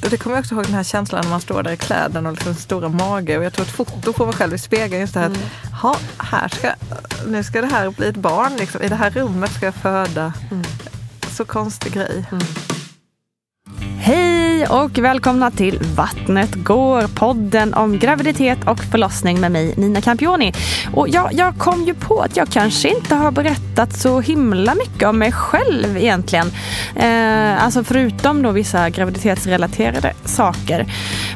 Det kommer jag också ihåg den här känslan när man står där i kläderna och liksom stora mage. Och jag tror ett foto på mig själv i spegeln. Just det här mm. att, ha, här ska, nu ska det här bli ett barn. Liksom. I det här rummet ska jag föda. Mm. Så konstig grej. Mm. Hej Hej och välkomna till Vattnet går, podden om graviditet och förlossning med mig Nina Campioni. Och jag, jag kom ju på att jag kanske inte har berättat så himla mycket om mig själv egentligen. Eh, alltså förutom då vissa graviditetsrelaterade saker.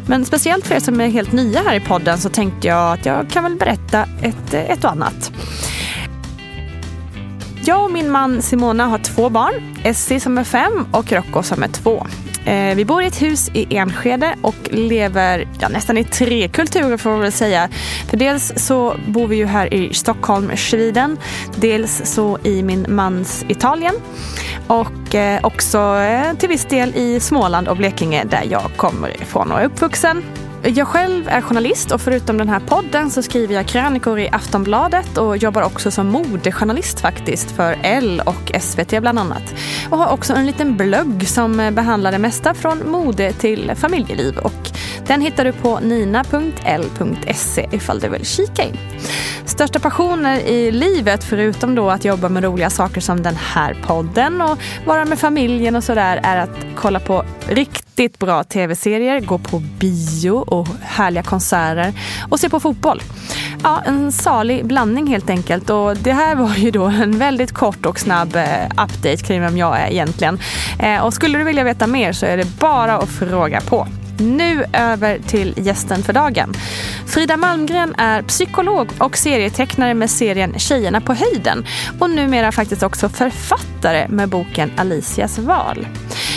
Men speciellt för er som är helt nya här i podden så tänkte jag att jag kan väl berätta ett, ett och annat. Jag och min man Simona har två barn. Essie som är fem och Rocco som är två. Eh, vi bor i ett hus i Enskede och lever ja, nästan i tre kulturer får man väl säga. För dels så bor vi ju här i Stockholm, Sweden. Dels så i min mans Italien. Och eh, också eh, till viss del i Småland och Blekinge där jag kommer ifrån och är uppvuxen. Jag själv är journalist och förutom den här podden så skriver jag krönikor i Aftonbladet och jobbar också som modejournalist faktiskt för L och SVT bland annat. Och har också en liten blogg som behandlar det mesta från mode till familjeliv och den hittar du på nina.l.se ifall du vill kika in. Största passioner i livet förutom då att jobba med roliga saker som den här podden och vara med familjen och sådär är att kolla på riktigt bra tv-serier, gå på bio och härliga konserter och se på fotboll. Ja, en salig blandning helt enkelt och det här var ju då en väldigt kort och snabb eh, update kring vem jag är egentligen. Eh, och skulle du vilja veta mer så är det bara att fråga på. Nu över till gästen för dagen. Frida Malmgren är psykolog och serietecknare med serien Tjejerna på höjden och numera faktiskt också författare med boken Alicias val.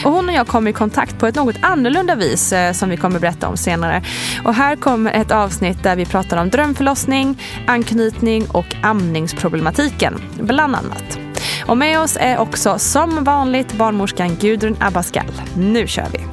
Och hon och jag kom i kontakt på ett något annorlunda vis eh, som vi kommer berätta om senare. Och här kommer ett avsnitt där vi pratar om drömförlossning, anknytning och amningsproblematiken, bland annat. Och med oss är också som vanligt barnmorskan Gudrun Abascal. Nu kör vi!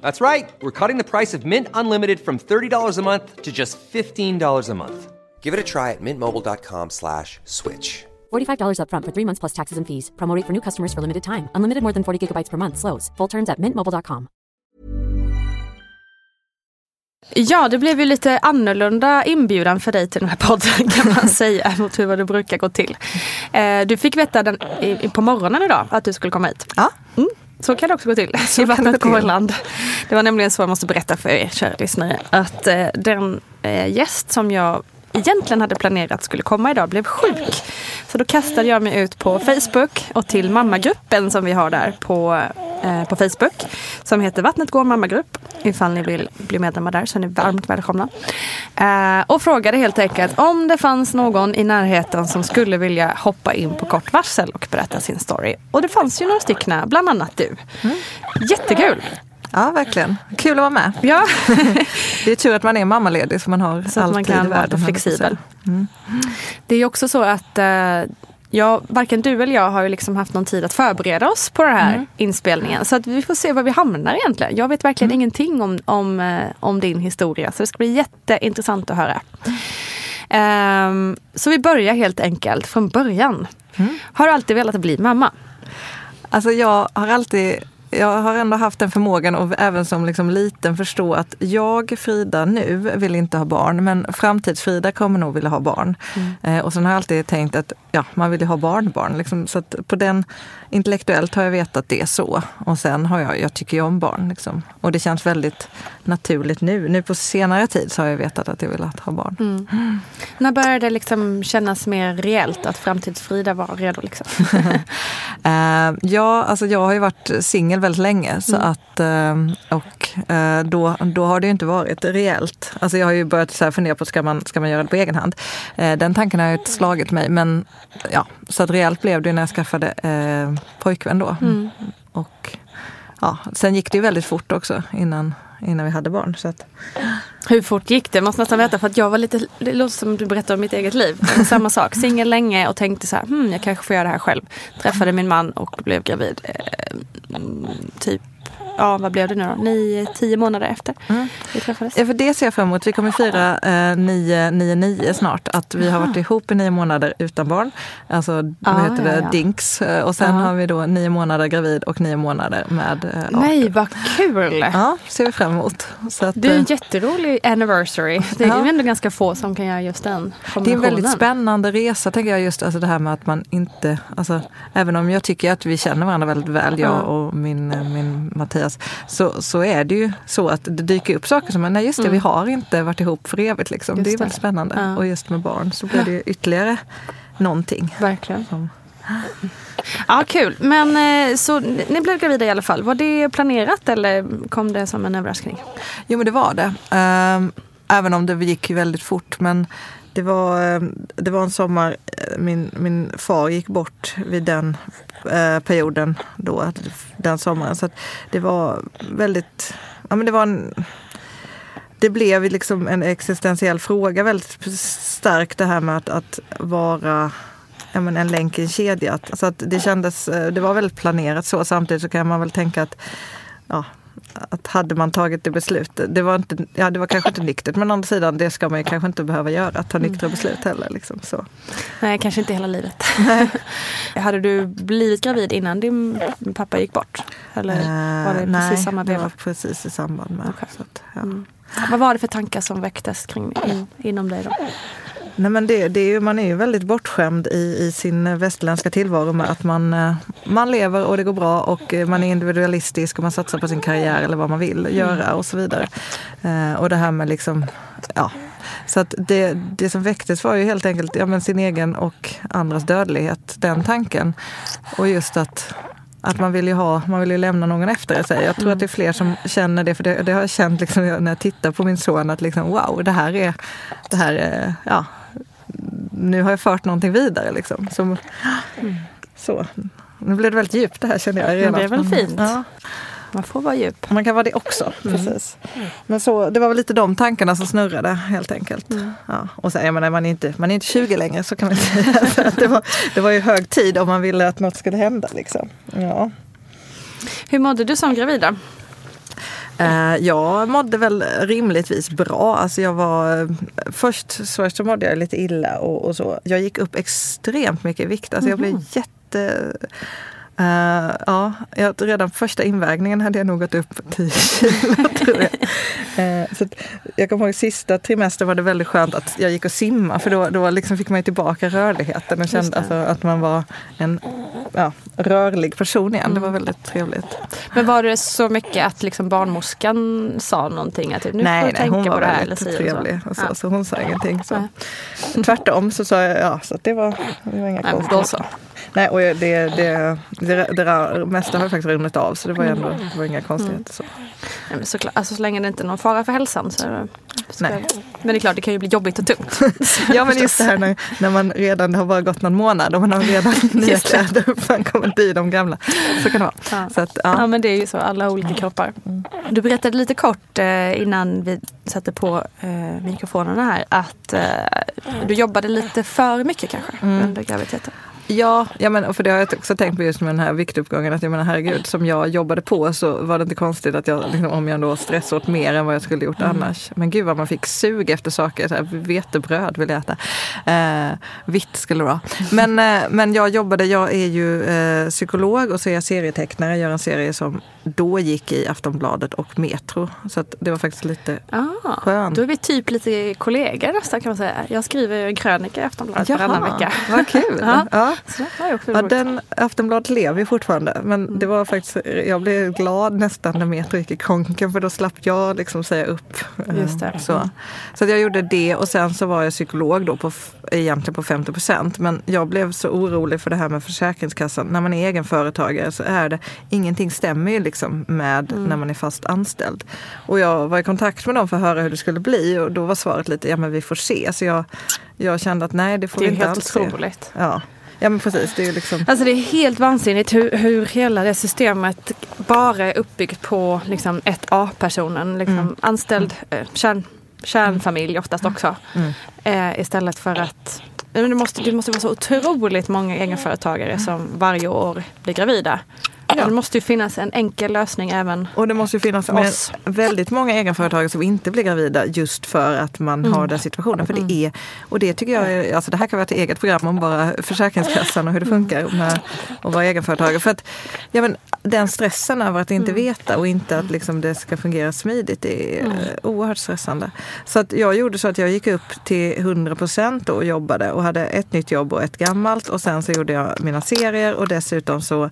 That's right. We're cutting the price of Mint Unlimited from $30 a month to just $15 a month. Give it a try at mintmobile.com slash switch. $45 upfront for three months plus taxes and fees. Promote for new customers for limited time. Unlimited more than 40 gigabytes per month. Slows. Full terms at mintmobile.com. Ja, det blev ju lite annorlunda inbjudan för dig till den här podden kan man säga mot hur det brukar gå till. Eh, du fick veta den, på morgonen idag att du skulle komma hit. Ja. Mm. Så kan det också gå till så i vattnet Gårland. Det var nämligen så jag måste berätta för er kära lyssnare. Att eh, den eh, gäst som jag egentligen hade planerat skulle komma idag blev sjuk. Så då kastade jag mig ut på Facebook och till mammagruppen som vi har där på, eh, på Facebook. Som heter Vattnet går mammagrupp. Ifall ni vill bli medlemmar där så är ni varmt välkomna. Eh, och frågade helt enkelt om det fanns någon i närheten som skulle vilja hoppa in på kort varsel och berätta sin story. Och det fanns ju några stycken, bland annat du. Jättekul! Ja, verkligen. Kul att vara med. Ja. Det är tur att man är mammaledig så man har Så all man tid i kan vara världen, jag flexibel. säga. Det är också så att eh, ja, varken du eller jag har ju liksom haft någon tid att förbereda oss på den här Mm. inspelningen. Så att vi får se var vi hamnar egentligen. Jag vet verkligen Mm. ingenting om, om, eh, om din historia. Så det ska bli jätteintressant att höra. Ehm, så vi börjar helt enkelt från början. Mm. Har du alltid velat bli mamma? Alltså jag har alltid jag har ändå haft den förmågan och även som liksom liten förstå att jag, Frida, nu vill inte ha barn men framtids-Frida kommer nog vilja ha barn. Eh, och sen har jag alltid tänkt att ja, man vill ju ha barnbarn. Liksom, så att på den intellektuellt har jag vetat det så. Och sen har jag, jag tycker ju om barn. Liksom. Och det känns väldigt naturligt nu. Nu på senare tid så har jag vetat att jag vill ha barn. Mm. När började det liksom kännas mer reellt att framtids-Frida var redo? Liksom? Eh, ja, alltså jag har ju varit singel väldigt länge så att, eh, och eh, då, då har det ju inte varit reellt. Alltså jag har ju börjat så här fundera på, ska man, ska man göra det på egen hand? Eh, den tanken har ju inte slagit mig men ja, så att reellt blev det när jag skaffade eh, pojkvän då. Och ja, sen gick det ju väldigt fort också innan, innan vi hade barn. Så att, Hur fort gick det? Jag måste nästan veta för att jag var lite, det låter som du berättar om mitt eget liv. Samma sak, singel länge och tänkte så här, hmm, jag kanske får göra det här själv. Träffade min man och blev gravid. Eh, mm, typ, ja vad blev det nu då? Nio, tio månader efter vi träffades. Ja, för det ser jag fram emot. Vi kommer fira eh, 999 snart. Att vi har varit ihop i nio månader utan barn. Alltså, Ah, vad heter det? ja, ja. Dinks. Eh, Och sen Ja. har vi då nio månader gravid och nio månader med eh. Nej, vad kul! Ja, ser vi fram emot. Så att, Det är en eh, jätterolig anniversary. Det är Ja. ändå ganska få som kan göra just den det är en väldigt spännande resa, tänker jag. Just alltså det här med att man inte... Alltså, även om jag tycker att vi känner varandra väldigt väl, jag Ja. och min, eh, min Mattias, så, så är det ju så att det dyker upp saker som, nej just det, vi har inte varit ihop för evigt. Liksom. Mm. Just det är väldigt spännande. Ja. Och just med barn så blir det ju ytterligare någonting. Verkligen. Som- Ja, kul. Men eh, så ni blev gravida i alla fall. Var det planerat eller kom det som en överraskning? Jo men det var det. Ehm, även om det gick ju väldigt fort. Men det var, eh, det var en sommar, eh, min, min far gick bort vid den eh, perioden då, den sommaren. Så att det var väldigt, ja men det var en det blev liksom en existentiell fråga väldigt starkt det här med att, att vara ja, men en länk i en kedja. Så att det kändes, eh, det var väldigt planerat så. Samtidigt så kan man väl tänka att ja, att hade man tagit det beslutet, det var, inte, ja, det var kanske inte nyktert men å andra sidan det ska man ju kanske inte behöva göra, att ta nyktra beslut heller. Liksom, så. Nej, kanske inte hela livet. Hade du blivit gravid innan din pappa gick bort? Eller var det Eh, precis nej, samma det var precis i samband med. Så att, ja. Mm. Vad var det för tankar som väcktes kring, in, inom dig då? Nej, men det, det är ju, man är ju väldigt bortskämd i, i sin västerländska tillvaro med att man, eh, man lever och det går bra och eh, man är individualistisk och man satsar på sin karriär eller vad man vill göra och så vidare. Eh, och det här med liksom, ja. Så att det, det som väcktes var ju helt enkelt ja, men sin egen och andras dödlighet, den tanken. Och just att att man vill ju ha, man vill ju lämna någon efter sig. Jag tror att det är fler som känner det, för det, det har jag känt liksom när jag tittar på min son att liksom wow, det här är, det här är, ja, nu har jag fört någonting vidare liksom. Så, så. Nu blev det väldigt djupt det här känner jag redan. det är väl fint. Ja, Man får vara djup. man kan vara det också. Precis. Men så, det var väl lite de tankarna som snurrade helt enkelt. Ja. Och sen, jag menar, man, är inte, man är inte 20 längre så kan man säga. Det, var, det var ju hög tid om man ville att något skulle hända. Liksom. Ja. Hur mådde du som gravid då? Eh, Jag mådde väl rimligtvis bra. Alltså jag var, först, först så mådde jag lite illa och, och så. Jag gick upp extremt mycket i vikt. Alltså jag blev jätte... eh, ja, jag, redan första invägningen hade jag nog gått upp 10 kilo tror jag. Eh, så att, jag kommer ihåg sista trimestern var det väldigt skönt att jag gick och simma för då, då liksom fick man tillbaka rörligheten och kände alltså, att man var en, ja, rörlig person igen. Det var väldigt trevligt. Men var det så mycket att liksom barnmorskan sa någonting? Att typ, nu nej, får nej, tänka hon på var det här. väldigt trevlig. Så, Ja. så hon sa ingenting. Så. Tvärtom så sa jag ja, så att det var, det var inga konstigheter. Nej, och det, det, det, det, det mesta har ju faktiskt runnit av så det var ju ändå det var inga konstigheter. Så. Nej, men såklart, alltså, så länge det inte är någon fara för hälsan så är det, så Nej. Men det är klart, det kan ju bli jobbigt och tungt. Ja men just det här när, när man redan, det har bara gått någon månad och man har redan nya kläder och man kommer inte i de gamla. Så kan det vara. Ja. Så att, Ja. ja. men det är ju så, alla olika kroppar. Du berättade lite kort eh, innan vi satte på eh, mikrofonerna här att eh, du jobbade lite för mycket kanske under graviditeten. Ja, ja men, för det har jag också tänkt på just med den här viktuppgången. Att jag menar herregud, som jag jobbade på så var det inte konstigt att jag, liksom, om jag då stressade åt mer än vad jag skulle gjort annars. Men gud vad man fick sug efter saker. Så här, vetebröd vill jag äta. Eh, vitt skulle det vara. Men, eh, men jag jobbade, jag är ju eh, psykolog och så är jag serietecknare. Jag gör en serie som då gick i Aftonbladet och Metro. Så det var faktiskt lite Ah, Skönt. Då är vi typ lite kollegor nästan kan man säga. Jag skriver en krönika i Aftonbladet varannan vecka. vad kul. Ja. ja. Så ju Ja, den Aftonbladet lever ju fortfarande. Men det var faktiskt, jag blev glad nästan när Metro gick i konken för då slapp jag liksom säga upp. eh, Just det. Så, så att jag gjorde det och sen så var jag psykolog då på, egentligen på 50 procent. Men jag blev så orolig för det här med Försäkringskassan. När man är egenföretagare så är det, ingenting stämmer ju liksom med när man är fast anställd. Och jag var i kontakt med dem för att höra hur det skulle bli och då var svaret lite, ja men vi får se. Så jag, jag kände att nej det får det är vi inte helt alls se. otroligt. Ja. ja men precis, det är liksom Alltså det är helt vansinnigt hur, hur hela det systemet bara är uppbyggt på liksom ett A-personen. Liksom Mm. Anställd eh, kärn, kärnfamilj oftast också. Mm. Eh, istället för att det, måste, det måste vara så otroligt många egenföretagare som varje år blir gravida. Ja. Det måste ju finnas en enkel lösning även. Och det måste ju finnas oss. väldigt många egenföretagare som inte blir gravida just för att man Mm. har den situationen. För det är, och det tycker jag, är, alltså det här kan vara ett eget program om bara Försäkringskassan och hur det Mm. funkar med att vara egenföretagare. För att ja, men, den stressen över att inte Mm. veta och inte att liksom, det ska fungera smidigt, är Mm. oerhört stressande. Så att jag gjorde så att jag gick upp till 100 procent och jobbade och hade ett nytt jobb och ett gammalt. Och sen så gjorde jag mina serier och dessutom så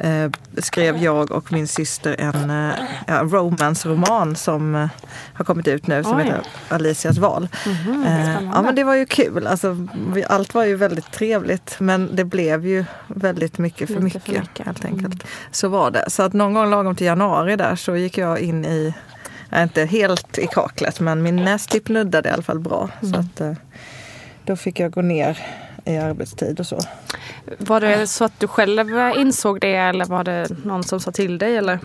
eh, skrev jag och min syster en eh, ja, romance-roman som eh, har kommit ut nu som Oj. heter Alicias val. Eh, spännande. ja men det var ju kul. Alltså, vi, allt var ju väldigt trevligt men det blev ju väldigt mycket för, Lite mycket, för mycket. helt enkelt. Så var det. Så att någon gång lagom till januari där så gick jag in i, ja, inte helt i kaklet men min nästipp nuddade i alla fall bra. Så att då fick jag gå ner i arbetstid och så. Var det så att du själv insåg det eller var det någon som sa till dig? Eller?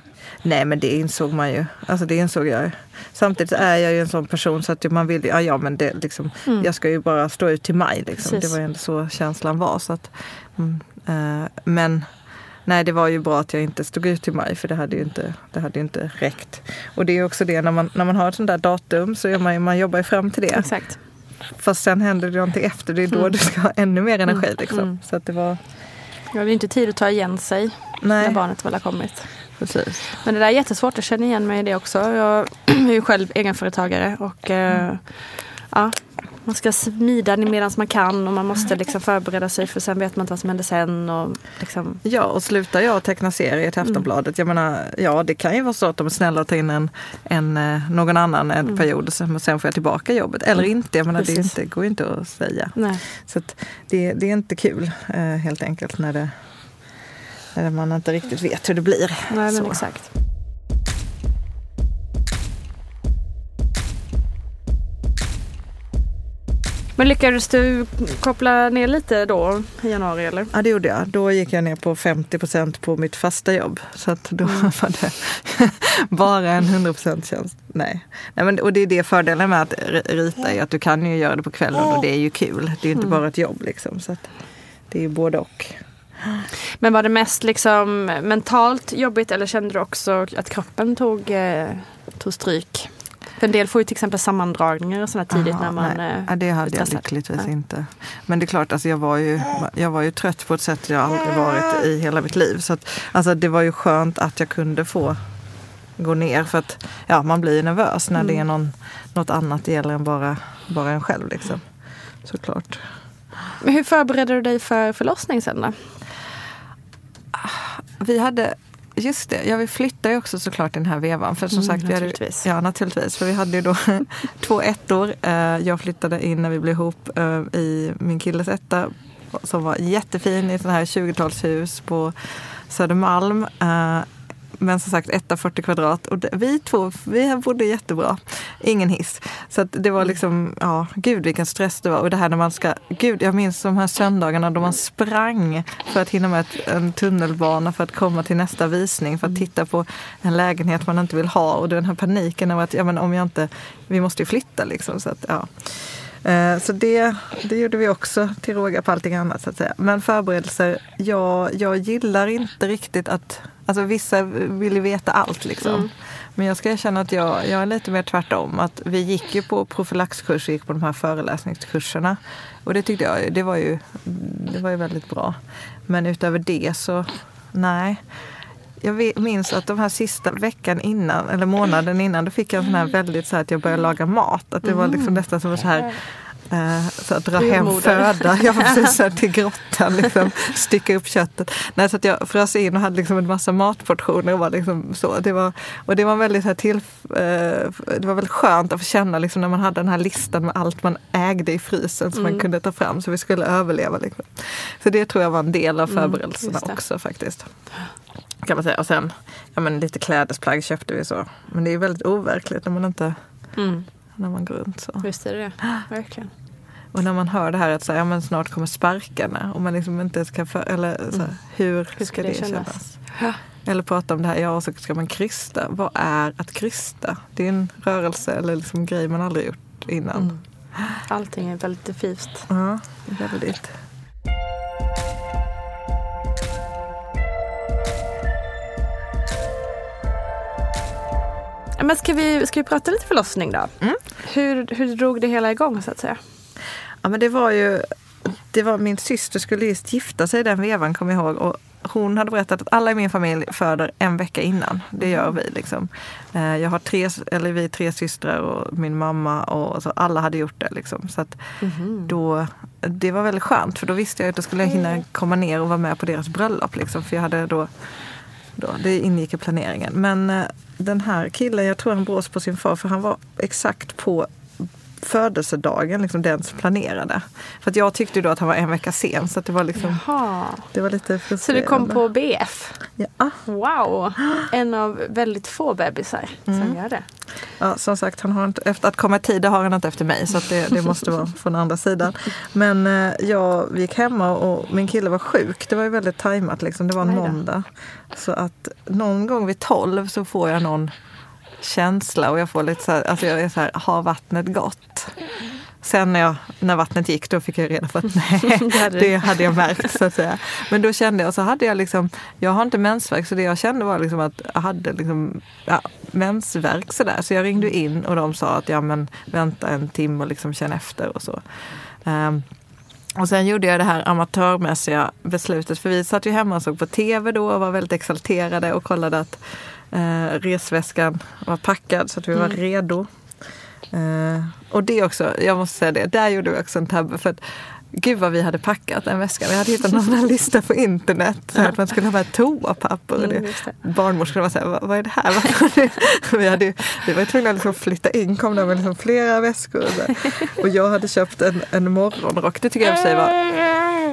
Nej men det insåg man ju. Alltså det insåg jag. Samtidigt är jag ju en sån person så att man vill, ja, ja men det liksom, jag ska ju bara stå ut till maj. Liksom. Det var ju ändå så känslan var. Så att, mm, eh, men nej det var ju bra att jag inte stod ut till maj för det hade ju inte, det hade inte räckt. Och det är också det när man, när man har ett sånt där datum så är man, man jobbar ju fram till det. Exakt. Fast sen händer det någonting efter, det är då du ska ha ännu mer energi. Liksom. Mm. Så att det var, var ju inte tid att ta igen sig när nej barnet väl har kommit. precis. Men det där är jättesvårt, jag känner igen mig i det också. Jag är ju själv egenföretagare och eh, ja, man ska smida medan man kan och man måste liksom förbereda sig för sen vet man inte vad som händer sen. Och liksom, Ja, och slutar jag teckna serier till Aftonbladet, jag menar, ja det kan ju vara så att de är snälla och tar in en, en, eh, någon annan en period och sen, får jag tillbaka jobbet. Eller inte, jag menar, det inte, går ju inte att säga. nej. Så att det, det är inte kul eh, helt enkelt när, det, när man inte riktigt vet hur det blir. nej men Så. exakt. Men lyckades du koppla ner lite då i januari eller? Ja det gjorde jag. Då gick jag ner på 50 procent på mitt fasta jobb. Så att då Mm. var det bara en 100 procent tjänst. Nej. Nej men, och det är det fördelen med att ri- rita är att du kan ju göra det på kvällen och det är ju kul. Det är inte Mm. bara ett jobb liksom. Så att det är ju både och. Men var det mest liksom mentalt jobbigt eller kände du också att kroppen tog, eh, tog stryk? En del får ju till exempel sammandragningar och sådär tidigt Aha, när man nej. eh, ja, det hade jag lyckligtvis Nej. inte. Men det är klart, alltså jag, var ju, jag var ju trött på ett sätt jag aldrig varit i hela mitt liv. Så att, alltså det var ju skönt att jag kunde få gå ner. För att ja, man blir ju nervös när det är någon, något annat det gäller än bara, bara en själv. Liksom. Såklart. Men hur förberedde du dig för förlossning sen då? vi hade Just det, ja vi flyttade ju också såklart den här vevan. För som Mm, sagt, vi hade, naturligtvis. ja naturligtvis. För vi hade ju då två ettor. Eh, Jag flyttade in när vi blev ihop eh, i min killes etta. Som var jättefin i ett sånt här 20-talshus på Södermalm. Men som sagt etta 40 kvadrat. Och det- vi två, vi bodde jättebra. Ingen hiss. Så det var liksom, ja gud vilken stress det var. Och det här när man ska, gud jag minns de här söndagarna då man sprang för att hinna med ett, en tunnelbana för att komma till nästa visning. För att titta på en lägenhet man inte vill ha. Och den här paniken av att, ja men om jag inte, vi måste ju flytta liksom. Så att, ja. Eh, Så det, det gjorde vi också till råga på allting annat så att säga. Men förberedelser, jag, jag gillar inte riktigt att, alltså vissa vill ju veta allt liksom. Men jag ska erkänna att jag, jag är lite mer tvärtom. Att vi gick ju på profylaxkurs gick på de här föreläsningskurserna. Och det tyckte jag, det var ju, det var ju väldigt bra. Men utöver det så, nej. Jag minns att de här sista veckan innan, eller månaden innan, då fick jag en sån här väldigt så här att jag började laga mat. Att det var liksom nästan som så här eh, så att dra hem föda. Var precis så här till grottan, liksom, stycka upp köttet. Nej, så att jag frös in och hade liksom en massa matportioner. Och, var liksom så. Det var, och det var väldigt, så här till, eh, det var väldigt skönt att få känna liksom, när man hade den här listan med allt man ägde i frysen som man kunde ta fram så vi skulle överleva. Liksom. Så det tror jag var en del av förberedelserna just det. också faktiskt. Kan man säga. Och sen ja, men lite klädesplagg köpte vi så. Men det är väldigt overkligt när man inte Mm. när man går runt så. Visst är det det. Verkligen. Och när man hör det här att så här, ja, men snart kommer sparkarna och man liksom inte ens kan för, eller så här, hur, Hur ska det, kännas? Ja. Eller prata om det här, ja och så ska man krysta. Vad är att krysta? Det är en rörelse eller liksom grej man aldrig gjort innan. Mm. Allting är väldigt diffust. Ja, väldigt. Men ska vi, ska vi prata lite förlossning då? Hur, hur drog det hela igång så att säga? Ja men det var ju, det var min syster skulle just gifta sig den vevan kommer jag ihåg. Och hon hade berättat att alla i min familj föder en vecka innan. Det gör vi liksom. Eh, Jag har tre, eller vi är tre systrar och min mamma och så alla hade gjort det liksom. Så att då, det var väldigt skönt för då visste jag att då skulle jag hinna komma ner och vara med på deras bröllop liksom. För jag hade då, då det ingick i planeringen. Men eh, den här killen, jag tror han brås på sin far för han var exakt på födelsedagen, liksom den som planerade. För att jag tyckte då att han var en vecka sen så att det var liksom, Jaha. det var lite Så du frustrerande. kom på BF? Ja, Wow! En av väldigt få bebisar som gör det. ja, som sagt, han har inte, efter att komma i tid det har han inte efter mig så det, det måste vara från andra sidan. Men eh, jag gick hemma och min kille var sjuk. Det var ju väldigt tajmat liksom. Det var en måndag. Så att någon gång vid tolv så får jag någon känsla och jag får lite så här, alltså jag är så här, har vattnet gått? Sen när, jag, när vattnet gick då fick jag reda på att nej, Det hade jag märkt så att säga. Men då kände jag, så hade jag liksom, jag har inte mensvärk så det jag kände var liksom att jag hade liksom, ja, mensvärk sådär. Så jag ringde in och de sa att ja men vänta en timme och liksom känn efter och så. Ehm, och sen gjorde jag det här amatörmässiga beslutet för vi satt ju hemma och såg på tv då och var väldigt exalterade och kollade att eh, resväskan var packad så att vi var redo. Eh, och det också, jag måste säga det, där gjorde vi också en tabbe. För att, gud vad vi hade packat den väskan. Vi hade hittat någon lista på internet. Så att man skulle ha med toapapper. Och Mm, det. Barnmorskorna var så här, vad, vad är det här? Vi, hade, ju- vi var tvungna att liksom flytta in, kom där med liksom flera väskor. Och, jag hade köpt en, en morgonrock. Det tycker jag för sig var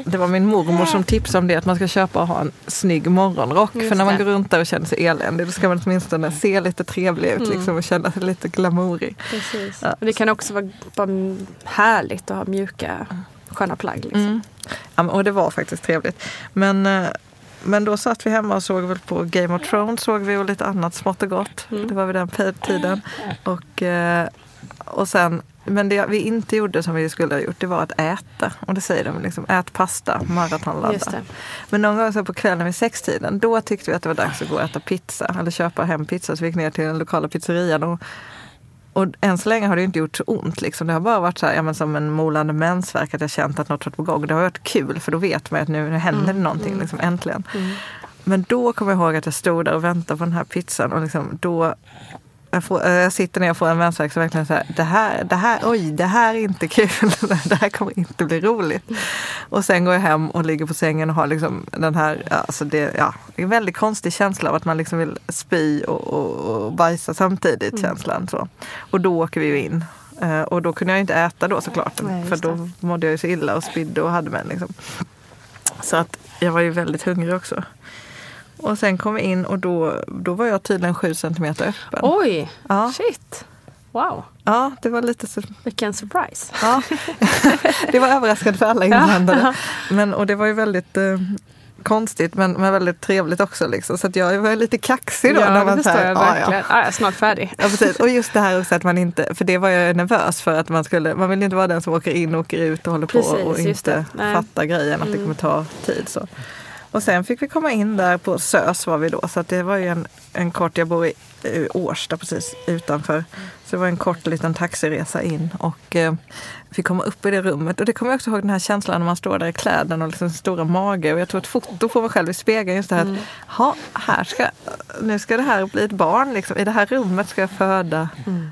det var min mormor som tipsade om det, att man ska köpa och ha en snygg morgonrock. Just för när man går runt där och känner sig eländig, då ska man åtminstone se lite trevlig ut liksom, och känna sig lite glamourig. Precis. Ja. Och det kan också vara bara härligt att ha mjuka, sköna plagg. Liksom. Mm. Ja, och det var faktiskt trevligt. Men, eh, men då satt vi hemma och såg väl på Game of Thrones såg vi och lite annat smått och gott. Det var vid den tiden. Och, eh, och sen, men det vi inte gjorde som vi skulle ha gjort det var att äta. Och det säger de liksom, ät pasta, maratonladda. Men någon gång så på kvällen vid sextiden, då tyckte vi att det var dags att gå och äta pizza. Eller köpa hem pizza. Så vi gick ner till den lokala pizzerian. Och, och än så länge har det inte gjort så ont. Liksom. Det har bara varit så här, ja, men som en molande mensvärk att jag känt att något varit på gång. Det har varit kul för då vet man att nu, nu händer det någonting, liksom, äntligen. Men då kommer jag ihåg att jag stod där och väntade på den här pizzan och liksom, då jag, får, eh, jag sitter ner och får en mensvärk så verkligen så här, det här, det här, oj, det här är inte kul. det här kommer inte bli roligt. Och sen går jag hem och ligger på sängen och har liksom den här, alltså det, ja, en väldigt konstig känsla av att man liksom vill spy och, och, och bajsa samtidigt Mm. känslan. Så. Och då åker vi ju in. Eh, Och då kunde jag inte äta då såklart. Nej, för då mådde jag ju så illa och spydde och hade mig. Liksom. Så att jag var ju väldigt hungrig också. Och sen kom vi in och då, då var jag tydligen sju centimeter öppen. Oj, Ja. shit. Wow, Ja, det var lite så. vilken surprise. Ja. det var överraskande för alla inblandade. Men, och det var ju väldigt eh, konstigt men, men väldigt trevligt också. Liksom. Så att jag var lite kaxig då. ja, när det man så förstår jag "Ja, ja." verkligen. Ja, är snart färdig. Ja, precis. Och just det här också att man inte, för det var jag nervös för att man skulle, man vill inte vara den som åker in och åker ut och håller på Precis, och just inte det. Mm. fattar grejen att det kommer ta tid. Så. Och sen fick vi komma in där på SÖS var vi då, så det var ju en, en kort, jag bor i Årsta precis utanför. Så det var en kort liten taxiresa in och eh, fick komma upp i det rummet. Och det kommer jag också ihåg den här känslan när man står där i kläderna och liksom stora mage. Och jag tog ett foto på mig själv i spegeln. Just det här Mm. att, "Ha, här ska, nu ska det här bli ett barn. Liksom. I det här rummet ska jag föda. Mm.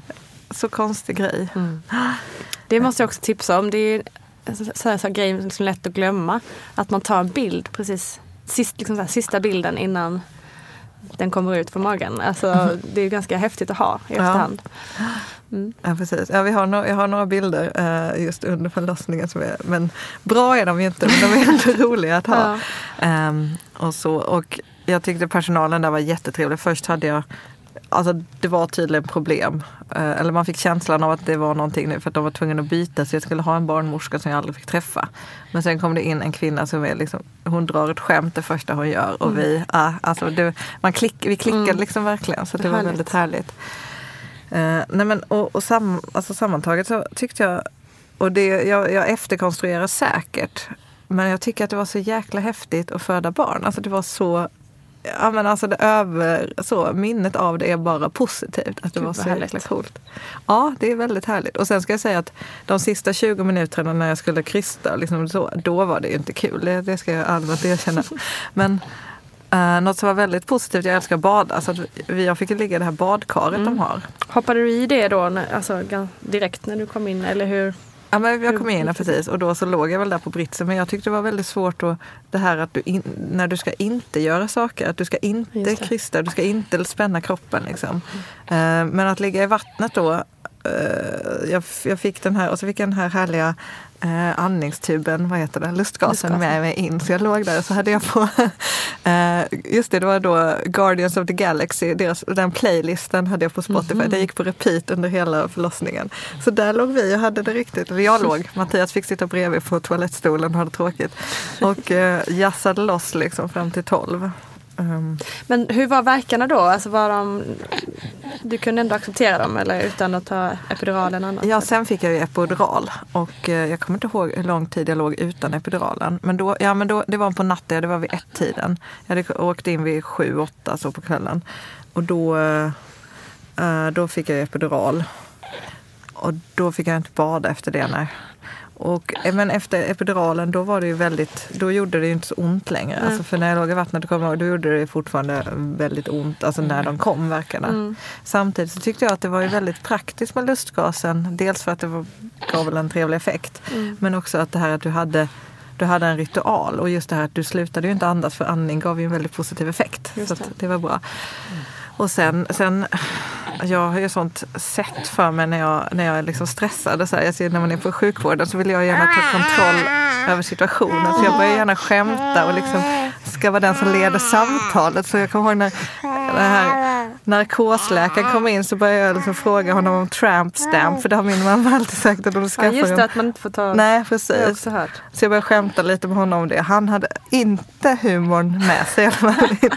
Så konstig grej. Det måste jag också tipsa om. Det är en sån här, sån här grej som är lätt att glömma. Att man tar en bild precis, sist, liksom här, sista bilden innan den kommer ut från magen. Alltså, det är ganska häftigt att ha i Ja. efterhand. Ja, precis. Ja, vi har no jag har några bilder eh, just under förlossningen. Som är, men bra är de ju inte, men de är ändå roliga att ha. Ja. Ehm, och, så, och jag tyckte personalen där var jättetrevlig. Först hade jag Alltså det var tydligen problem. Eh, eller man fick känslan av att det var någonting nu för att de var tvungna att byta så jag skulle ha en barnmorska som jag aldrig fick träffa. Men sen kom det in en kvinna som är liksom, hon drar ett skämt det första hon gör och vi, ah, alltså det, man klick, vi klickade liksom verkligen så det var Härligt. väldigt härligt. Eh, nej men, och och sam, alltså sammantaget så tyckte jag, och det, jag, jag efterkonstruerar säkert, men jag tycker att det var så jäkla häftigt att föda barn. Alltså det var så, ja men alltså det över, så, minnet av det är bara positivt. Att det Gud, var så jäkla coolt. Ja, det är väldigt härligt. Och sen ska jag säga att de sista 20 minuterna när jag skulle krysta, liksom så, då var det ju inte kul. Det, det ska jag allmänt erkänna. Men Uh, något som var väldigt positivt, jag älskar att bada, så att vi, jag fick ligga i det här badkaret de har. Hoppade du i det då alltså, direkt när du kom in eller hur? Ja, men jag kom in det precis och då så låg jag väl där på britsen. Men jag tyckte det var väldigt svårt att, det här att du in, när du ska inte göra saker, att du ska inte krysta, du ska inte spänna kroppen. Liksom. Eh, men att ligga i vattnet då, eh, jag, jag fick den här och så fick jag den här härliga eh, andningstuben, vad heter det, lustgasen, Lustgasen. med mig in. Så jag låg där och så hade jag på, eh, just det, det var då Guardians of the Galaxy, deras, den playlisten hade jag på Spotify. Mhm. Det gick på repeat under hela förlossningen. Så där låg vi och hade det riktigt, eller jag låg, Mattias fick sitta bredvid på toalettstolen och hade tråkigt. Och eh, jassade loss liksom fram till tolv. Um, Men hur var verkarna då? Alltså var de, du kunde ändå acceptera dem eller utan att ta epidural eller annat? Ja, sen fick jag ju epidural och eh, jag kommer inte ihåg hur lång tid jag låg utan epiduralen. Men då, ja, men då, det var på natten, det var vid ett-tiden. Jag hade åkt in vid sju, åtta så på kvällen. Och då, eh, eh då fick jag epidural. Och då fick jag inte bada efter det. Nej. Och, eh, men efter epiduralen då var det ju väldigt, då gjorde det ju inte så ont längre. Alltså för när jag låg i vattnet då, kom, ihåg, då gjorde det fortfarande väldigt ont, alltså när de kom verkarna. Samtidigt så tyckte jag att det var ju väldigt praktiskt med lustgasen. Dels för att det var, gav väl en trevlig effekt. Men också att det här att du hade du hade en ritual och just det här att du slutade ju inte andas för andning gav ju en väldigt positiv effekt. Just så det. det var bra. Och sen, sen, jag har ju sånt sätt för mig när jag, när jag är liksom stressad. Så här, jag ser när man är på sjukvården så vill jag gärna ta kontroll över situationen. Så jag börjar gärna skämta och liksom ska vara den som leder samtalet. Så jag kommer ihåg när det här narkosläkaren kom in så började jag liksom fråga honom om tramp stamp. För det har min mamma alltid sagt att de Ja, skaffar just en det, att man inte får ta... Nej, jag precis. hört. Så jag började skämta lite med honom om det. Han hade inte humorn med sig. fall.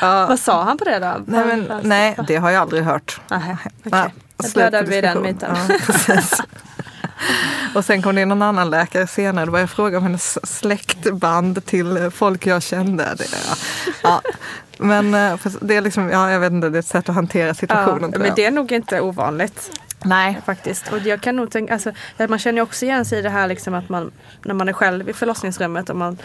ja. Vad sa han på det då? nej, men, nej, det har jag aldrig hört. Okej. Ja, Jag dödade vi den myten. Ja. Och sen kom det in någon annan läkare senare. Då började jag fråga om hennes släktband till folk jag kände. Det, ja. Ja. Men eh, det är liksom, ja, jag vet inte, det är ett sätt att hantera Ja, situationen. tror men det är nog inte ovanligt. Nej. Faktiskt. Och jag kan nog tänka, alltså, man känner ju också igen sig i det här liksom att man när man är själv i förlossningsrummet och man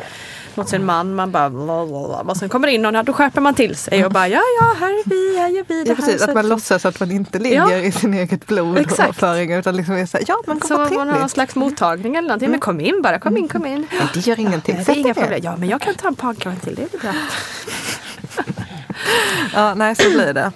mot sin man, man bara blablabla. och sen kommer det in någon, då skärper man till sig och bara ja ja här är vi, här gör vi det Ja, här. precis, Så att man låtsas att man inte ligger Ja. i sin eget blod och Exakt. föring utan liksom är så här, ja men så vad man har någon slags mottagning eller någonting. Men kom in bara, kom in, kom in. Nej, det gör ingenting. Nej, det är inga problem. Ja men jag kan ta en pannkaka till, det är bra. Ja, nej så blir det.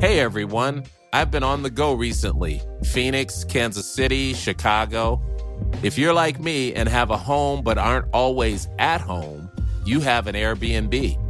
Hey everyone, I've been on the go recently Phoenix, Kansas City, Chicago. If you're like me and have a home but aren't always at home, you have an Airbnb.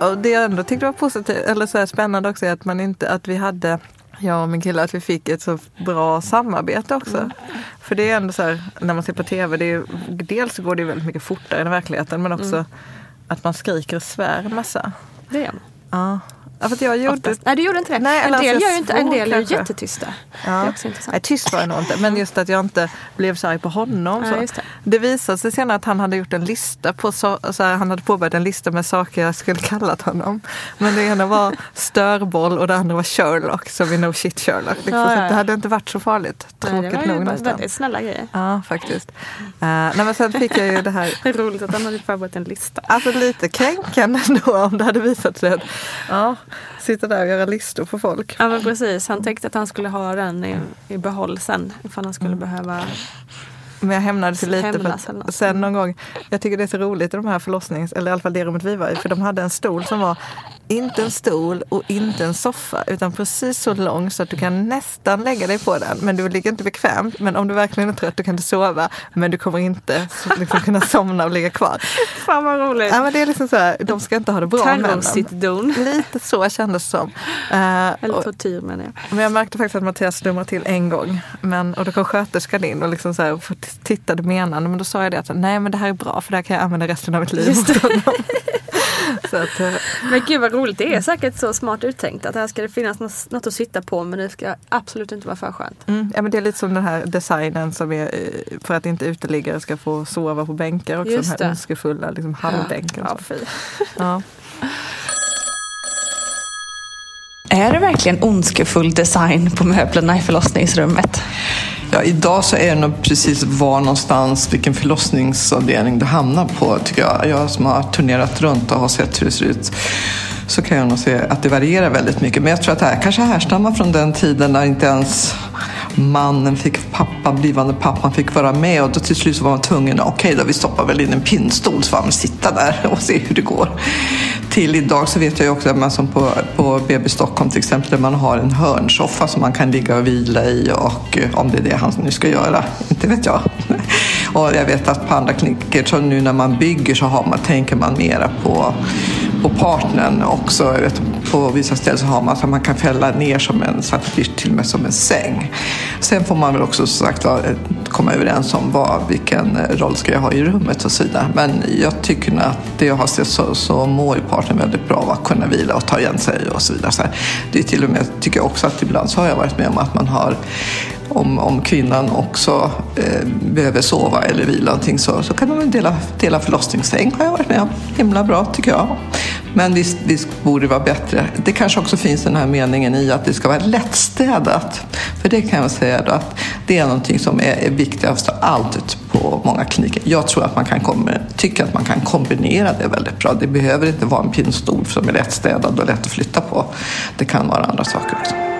Och det jag ändå tyckte var positivt, eller så spännande också är att man inte, att vi hade jag och min kille, att vi fick ett så bra samarbete också. För det är ändå så här, när man ser på tv, det är, dels går det väldigt mycket fortare än i verkligheten men också att man skriker och svär en massa. Det är Ja. Ja, för jag gjorde... Oftast. Nej, du gjorde inte det. Nej, en del alltså, gör ju inte, en del är kanske. jättetysta. Det är också intressant. Nej, tyst var jag nog inte. Men just att jag inte blev så arg på honom. Ja, det. det visade sig senare att han hade gjort en lista på så, så här, han hade påbörjat en lista med saker jag skulle kallat honom. Men det ena var störboll och det andra var Sherlock, som i No Shit Sherlock. Liksom. Ja, ja, det ja. hade inte varit så farligt. Nej, Tråkigt det var nog ju bara nästan. väldigt snälla grejer. Ja, faktiskt. Uh, nej, men sen fick jag ju det här Det är roligt att han hade förberett en lista. Alltså lite kränkande ändå om det hade visat sig att ja, sitta där och göra listor på folk. Ja men precis, han tänkte att han skulle ha den i, i behåll sen ifall han skulle behöva Men jag hämnades lite för Hämnas att sen någon gång, jag tycker det är så roligt i de här förlossnings, eller i alla fall det rummet vi var i, för de hade en stol som var inte en stol och inte en soffa utan precis så lång så att du kan nästan lägga dig på den. Men du ligger inte bekvämt. Men om du verkligen är trött du kan du sova. Men du kommer inte liksom kunna somna och ligga kvar. Fan vad roligt. Ja, men det är liksom så här, de ska inte ha det bra. Terrorsittdon. Lite så kändes det som. Eller och- tortyr menar jag. men jag märkte faktiskt att Mattias slumrade till en gång. Men, och då kom sköterskan in och liksom så här, och tittade menande. Men då sa jag det att nej men det här är bra för det här kan jag använda resten av mitt liv. Just det. att, eh, Men gud vad roligt. Det är säkert så smart uttänkt att här ska det finnas något, att sitta på men det ska absolut inte vara för skönt. mm, ja, men det är lite som den här designen som är eh, för att inte uteliggare ska få sova på bänkar också. Just den det. här ondskefulla liksom, halvbänken. Ja. Ja. Är det verkligen ondskefull design på möblerna i förlossningsrummet? Ja, idag så är det nog precis var någonstans, vilken förlossningsavdelning du hamnar på, tycker jag. Jag som har turnerat runt och har sett hur det ser ut, så kan jag nog se att det varierar väldigt mycket. Men jag tror att det här kanske härstammar från den tiden när inte ens mannen fick, pappa, blivande pappan fick vara med och då till slut så var man tvungen, okej då, vi stoppar väl in en pinnstol så får han väl sitta där och se hur det går. Till idag så vet jag ju också att man som på, på BB Stockholm till exempel, där man har en hörnsoffa som man kan ligga och vila i och eh, om det är det han nu ska göra, inte vet jag. Och jag vet att på andra kliniker, så nu när man bygger så har man, tänker man mera på, på partnern också. Vet, på vissa ställen så har man så att man kan fälla ner som en, så till och med som en säng. Sen får man väl också som sagt eh, komma överens om vad, vilken roll ska jag ha i rummet och så vidare. Men jag tycker nog att det jag har sett så, så mår ju partnern väldigt bra av att kunna vila och ta igen sig och så vidare. Så här. Det är till och med, tycker jag också att ibland så har jag varit med om att man har om, om kvinnan också eh, behöver sova eller vila någonting så, så kan de dela, dela förlossningssäng har jag varit med om. Himla bra tycker jag. Men visst, visst borde det vara bättre. Det kanske också finns den här meningen i att det ska vara lättstädat. För det kan jag säga då att det är någonting som är, är viktigast av allt på många kliniker. Jag tror att man kan komma, tycker att man kan kombinera det väldigt bra. Det behöver inte vara en pinnstol som är lättstädad och lätt att flytta på. Det kan vara andra saker också.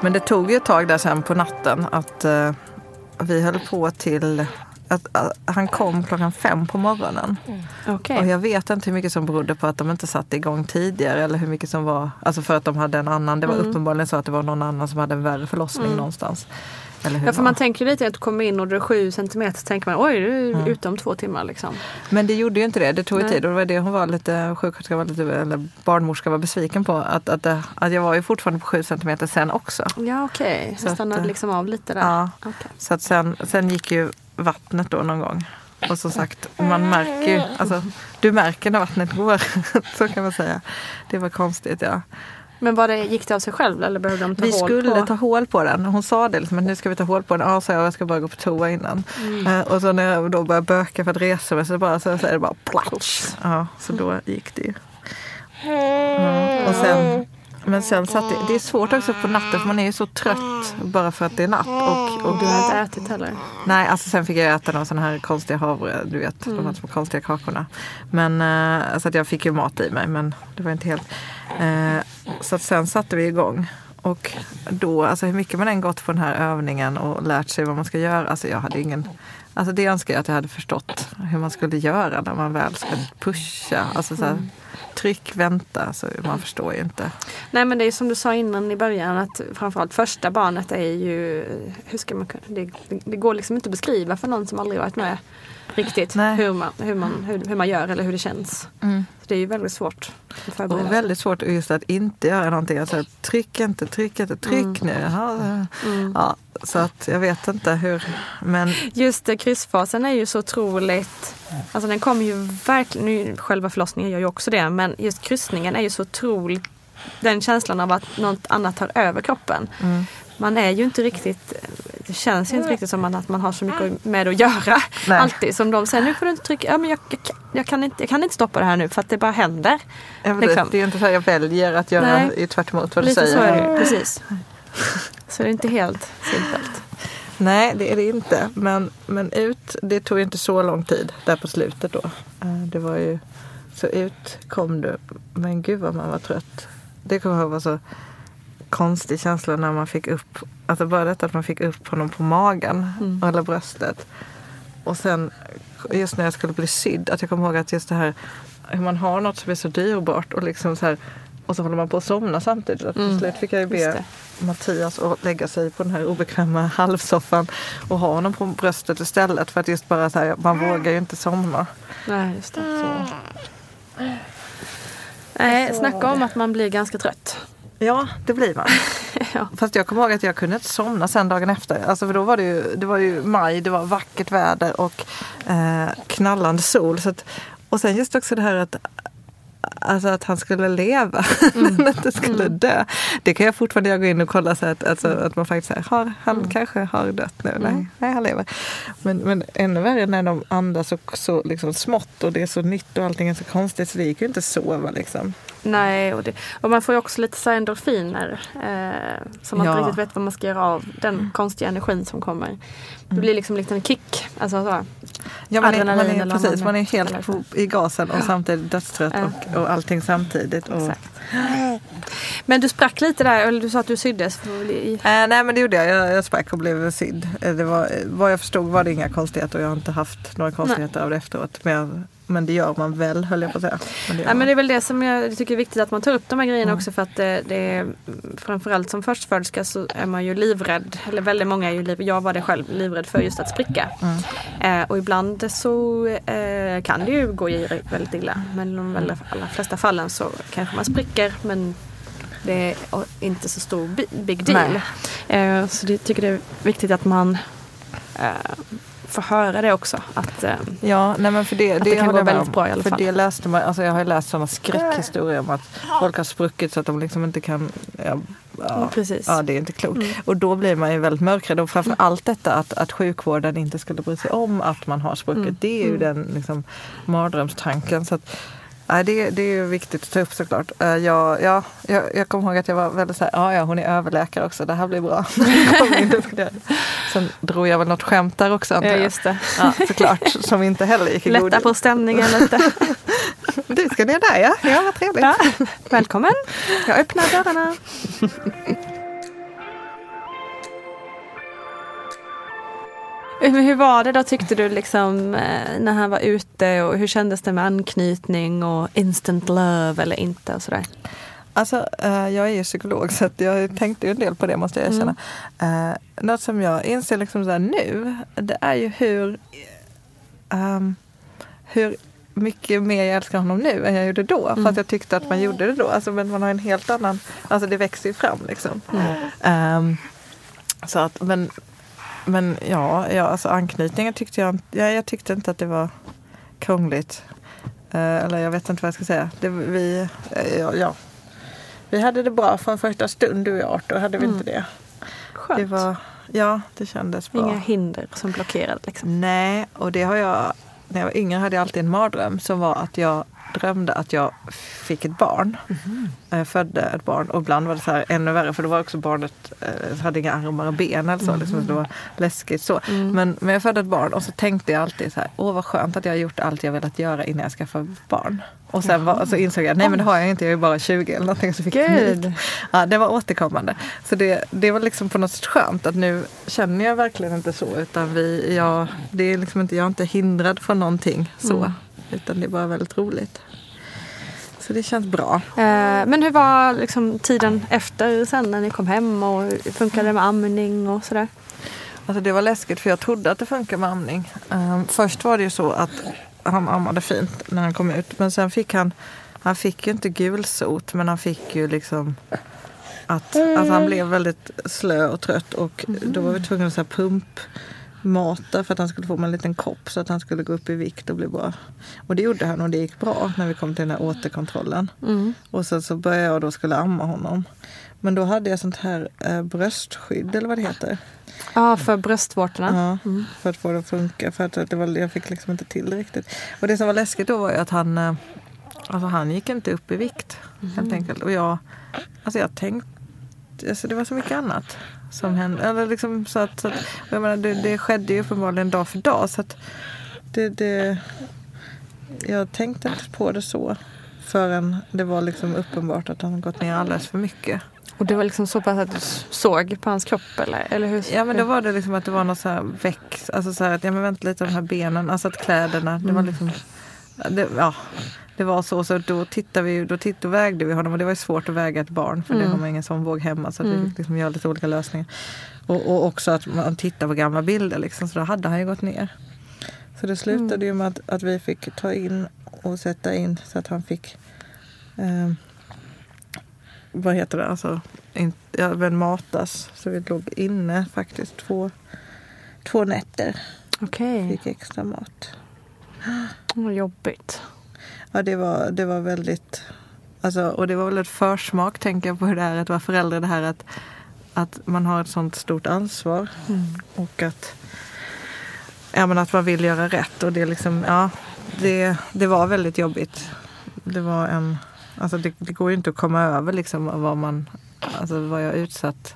Men det tog ju ett tag där sen på natten att eh, vi höll på till att, att han kom klockan fem på morgonen. Okej. Och jag vet inte hur mycket som berodde på att de inte satte igång tidigare eller hur mycket som var, alltså för att de hade en annan, det var uppenbarligen så att det var någon annan som hade en värre förlossning någonstans. Eller hur Ja, för man tänker lite att du kommer in och du är sju centimeter så tänker man oj, du är ute om två timmar liksom. Men det gjorde ju inte det, det tog ju tid och det var det hon var lite, sjuksköterskan var lite, eller barnmorska var besviken på. Att, att, det- att jag var ju fortfarande på sju centimeter sen också. Ja okej, så att, stannade eh, liksom av lite där. Ja. Okej. Så att sen, sen gick ju vattnet då någon gång. Och som sagt, man märker ju, alltså, du märker när vattnet går. så kan man säga. Det var konstigt ja. Men var det, gick det av sig själv eller behövde de ta Vi hål skulle på? ta hål på den. Hon sa det, liksom, att nu ska vi ta hål på den. Ja, sa jag, jag ska bara gå på toa innan. Eh, och så när jag då började böka för att resa mig så, bara, så, så är det bara platsch. Ja, så då gick det ju. Ja, och sen, men sen satt det, det är svårt också på natten för man är ju så trött bara för att det är natt. Och, och du har inte ätit heller? Nej, alltså sen fick jag äta några sådana här konstiga havre, du vet, de här små konstiga kakorna. Men, eh, så att jag fick ju mat i mig, men det var inte helt. Eh, så att sen satte vi igång. Och då, alltså hur mycket man än gått på den här övningen och lärt sig vad man ska göra, alltså jag hade ingen Alltså det önskar jag att jag hade förstått hur man skulle göra när man väl ska pusha. Alltså så här, tryck, vänta, så man förstår ju inte. Nej men det är som du sa innan i början att framförallt första barnet är ju, hur ska man kunna, det, det går liksom inte att beskriva för någon som aldrig varit med riktigt Nej. hur man, hur, man, hur, hur man gör eller hur det känns. Mm. Så det är ju väldigt svårt att förbereda. Och väldigt svårt just att inte göra någonting. Alltså, tryck inte, tryck inte, tryck nu. Ja, ja, så att jag vet inte hur. Men Just det, kryssfasen är ju så otroligt, alltså den kommer ju verkligen, nu själva förlossningen gör ju också det, men just kryssningen är ju så otroligt den känslan av att något annat tar över kroppen. Mm. Man är ju inte riktigt, det känns ju inte riktigt som att man har så mycket med att göra. Nej. Alltid som de säger, nu får du inte trycka, ja, men jag, jag, kan- jag, kan inte, jag kan inte stoppa det här nu för att det bara händer. Ja, men Liksom. det, det är ju inte så att jag väljer att göra Nej. i tvärt emot vad du Lite säger. så är det precis. Så det är inte helt simpelt. Nej, det är det inte. Men, men ut, det tog ju inte så lång tid där på slutet då. Eh, Det var ju, så ut kom du. Men gud vad man var trött. Det kommer jag ihåg var så konstig känsla när man fick upp, alltså bara detta att man fick upp honom på magen Mm. eller bröstet. Och sen just när jag skulle bli sydd, att jag kommer ihåg att just det här hur man har något som är så dyrbart och liksom så här och så håller man på att somna samtidigt. Att till slut fick jag ju Mm. Be. Mattias att lägga sig på den här obekväma halvsoffan och ha honom på bröstet istället. För att just bara så här, man vågar ju inte somna. Nej, just det. Så. Nej, snacka om att man blir ganska trött. Ja, det blir man. Ja. Fast jag kommer ihåg att jag kunde inte somna sen dagen efter. Alltså för då var det ju, det var ju maj, det var vackert väder och eh, knallande sol. Så att, och sen just också det här att Alltså att han skulle leva, men inte skulle dö. Det kan jag fortfarande jag gå in och kolla så att, alltså, att man faktiskt säger, har, han kanske har dött nu. Nej, nej, han lever. Men, men ännu värre när de andas så, så liksom smått och det är så nytt och allting är så konstigt så det gick ju inte att sova liksom. Nej, och, det, och man får ju också lite så endorfiner. Eh, som man Ja. inte riktigt vet vad man ska göra av den konstiga energin som kommer. Det blir liksom lite en kick. Alltså så. Ja, man, är, man, är, precis, man är helt på, i gasen och samtidigt dödstrött och, och allting samtidigt. Och, Exakt. Men du sprack lite där, eller du sa att du syddes. I, Eh, nej men det gjorde jag. Jag, jag sprack och blev sydd. Eh, Det var, vad jag förstod var det inga konstigheter och jag har inte haft några konstigheter av det efteråt. Men, jag, men det gör man väl höll jag på att säga. Men det Ja, men det är väl det som jag tycker är viktigt att man tar upp de här grejerna också för att det, det är framförallt som förstföderska så är man ju livrädd, eller väldigt många är ju livrädda, jag var det själv, livrädd för just att spricka. Eh, och ibland så eh, kan det ju gå i väldigt illa men i de allra, allra flesta fallen så kanske man spricker men det är inte så stor bi- big deal. Eh, så det tycker det är viktigt att man får höra det också. Att, eh, Ja, nej men för det, Att det kan håller gå väldigt bra i alla för fall. det läste man, alltså jag har ju läst sådana skräckhistorier om att folk har spruckit så att de liksom inte kan ja, ja, Precis. Ja, det är inte klokt. Och då blir man ju väldigt mörkrädd. Och framför allt detta att, att sjukvården inte skulle bry sig om att man har spruckit. Det är ju den liksom, mardrömstanken. Så att, nej, det, det är viktigt att ta upp såklart. Uh, jag, ja, jag, jag kommer ihåg att jag var väldigt så här, ja ja hon är överläkare också, det här blir bra. Sen drog jag väl något skämt där också antar ja, jag. just det. Ja, såklart, som inte heller gick i god Lätta på stämningen lite. Du ska ner där ja, ja vad trevligt. Ja, välkommen. Jag öppnar dörrarna. Men hur var det då tyckte du liksom eh, när han var ute och hur kändes det med anknytning och instant love eller inte och sådär? Alltså, eh, jag är ju psykolog så jag tänkte ju en del på det måste jag erkänna. Uh, något som jag inser liksom så nu, det är ju hur, ehm, hur mycket mer jag älskar honom nu än jag gjorde då. För att jag tyckte att man gjorde det då. Alltså, men man har en helt annan, alltså det växer ju fram liksom. Ehm, så att, men, men ja, ja alltså anknytningen tyckte jag, ja, jag tyckte inte att det var krångligt. Eh, eller jag vet inte vad jag ska säga. Det, vi, eh, ja, ja. vi hade det bra från första stund du och jag Arthur, hade vi inte det? Skönt. det var, ja, det kändes bra. Inga hinder som blockerade liksom. Nej, och det har jag... När jag var yngre hade jag alltid en mardröm som var att jag drömde att jag fick ett barn. Jag födde ett barn och ibland var det så här ännu värre för då var också barnet eh, hade inga armar och ben eller så. Liksom, det var läskigt så. Men, men jag födde ett barn och så tänkte jag alltid så här, åh vad skönt att jag har gjort allt jag velat göra innan jag skaffade barn. Och sen var, så insåg jag, nej men det har jag inte, jag är bara 20 eller någonting. Så fick jag. Ja, det var återkommande. Så det, det var liksom på något sätt skönt att nu känner jag verkligen inte så. Utan vi, jag, det är liksom inte, jag är inte hindrad från någonting så. Utan det är bara väldigt roligt. Så det känns bra. Eh, men hur var liksom tiden efter sen när ni kom hem och funkade det med amning och sådär? Alltså det var läskigt för jag trodde att det funkar med amning. Ehm, först var det ju så att han ammade fint när han kom ut. Men sen fick han, han fick ju inte gulsot men han fick ju liksom att alltså han blev väldigt slö och trött och då var vi tvungna att så pumpmata för att han skulle få en liten kopp så att han skulle gå upp i vikt och bli bra. Och det gjorde han och det gick bra när vi kom till den här återkontrollen. Och sen så började jag då skulle amma honom. Men då hade jag sånt här eh, bröstskydd eller vad det heter. Ja, för bröstvårtorna. Ja, för att få det att funka. För att det var, jag fick liksom inte till riktigt. Och det som var läskigt då var ju att han, eh, alltså han gick inte upp i vikt. Helt enkelt. Och jag, alltså jag tänkte, alltså det var så mycket annat som hände. Eller liksom så att, så att, jag menar, det, det skedde ju uppenbarligen dag för dag. Så att det, det, jag tänkte inte på det så. Förrän det var liksom uppenbart att han gått ner alldeles för mycket. Och det var liksom så pass att du såg på hans kropp eller? eller hur? Ja men då var det liksom att det var något så här väx, alltså så här att ja men vänta lite de här benen, alltså att kläderna, det var liksom, det, ja. Det var så, så då tittade vi, då, titt, då vägde vi honom och det var ju svårt att väga ett barn för det har man ingen sån våg hemma så vi fick liksom göra lite olika lösningar. Och, och också att man tittar på gamla bilder liksom, så då hade han ju gått ner. Så det slutade ju med att, att vi fick ta in och sätta in så att han fick eh, vad heter det, alltså in, ja, men matas. Så vi låg inne faktiskt två, två nätter. Okej, Fick extra mat. vad jobbigt. Ja, det var, det var väldigt... Alltså, och det var väl ett försmak, tänker jag, på hur det är att vara förälder. Det här att, att man har ett sånt stort ansvar. Och att, ja, men att man vill göra rätt. Och det, liksom, ja, det, det var väldigt jobbigt. Det var en... Alltså det, det går ju inte att komma över liksom vad man... Alltså vad jag utsatt